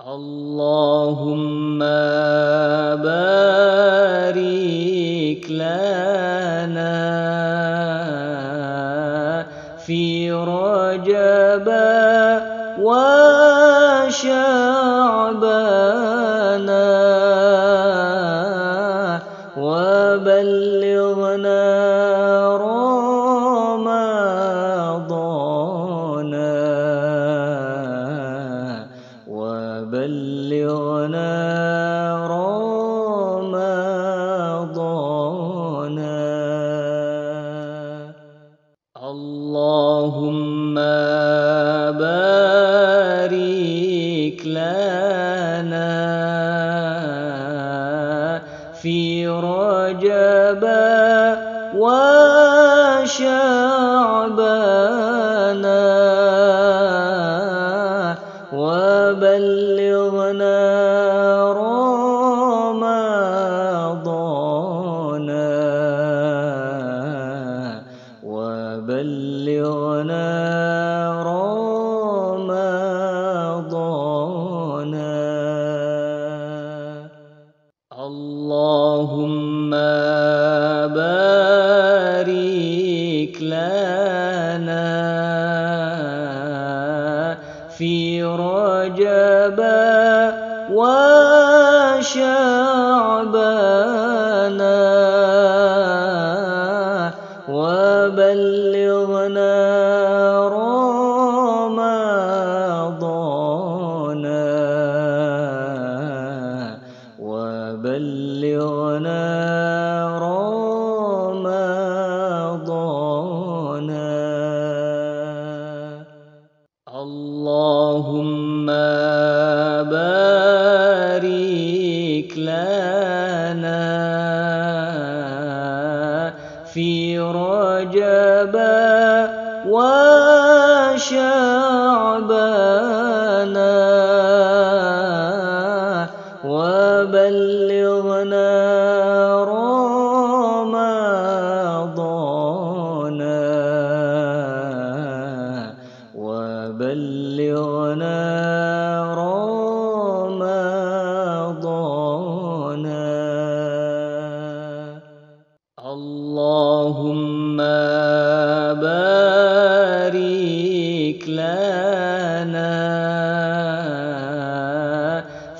اللهم بارك لنا في رجب وشعبنا اللهم بارك لنا في رجب وشعبنا وبلغنا رمضان وبلغنا بارك لنا في رجب وشعبنا. وبلغنا رمضان. وبلغنا لنا في رجب وشعبنا وبلغنا رمضان وبلغنا لنا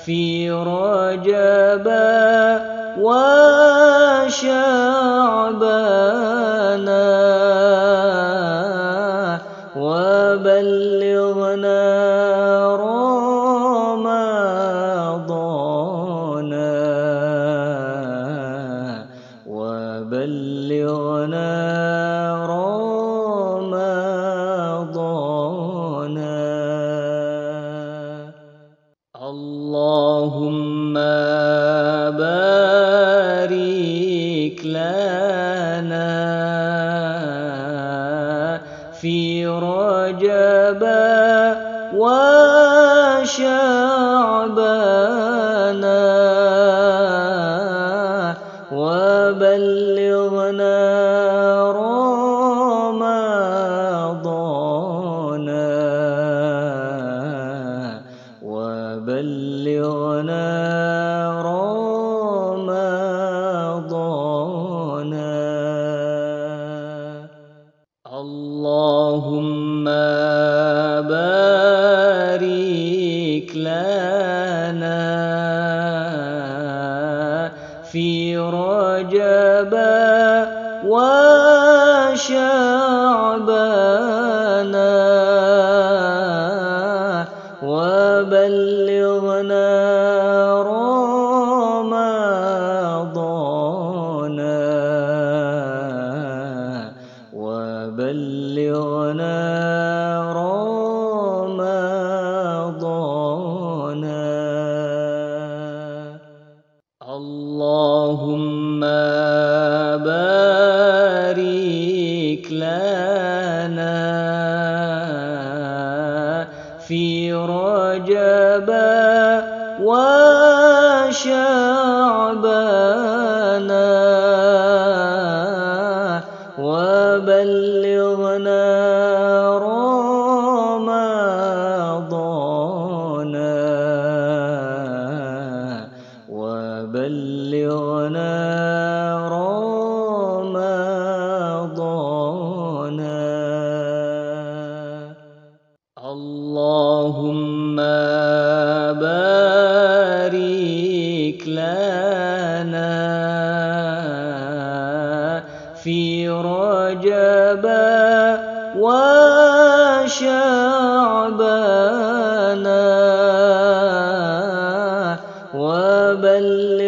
في رجب وشعبنا لنا في رجب وشعبنا وبلغنا رمضان في رجب وشعبنا وبلغنا رمضان وبلغنا رمضان في رجب وشعبنا بارك لنا في رجب وشعبنا وبلغنا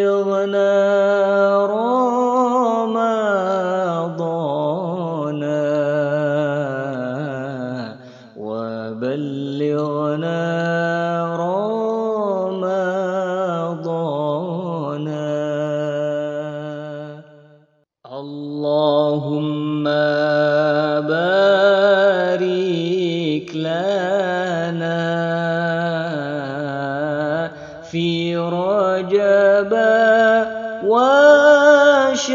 اللهم بارك لنا في رجب وشعبنا.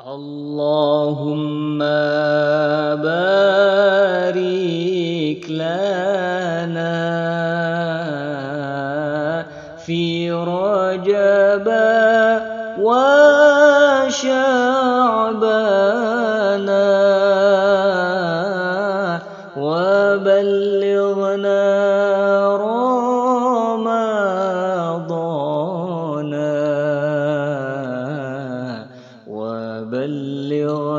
اللهم بارك لنا في رجب وشعبنا وبلغنا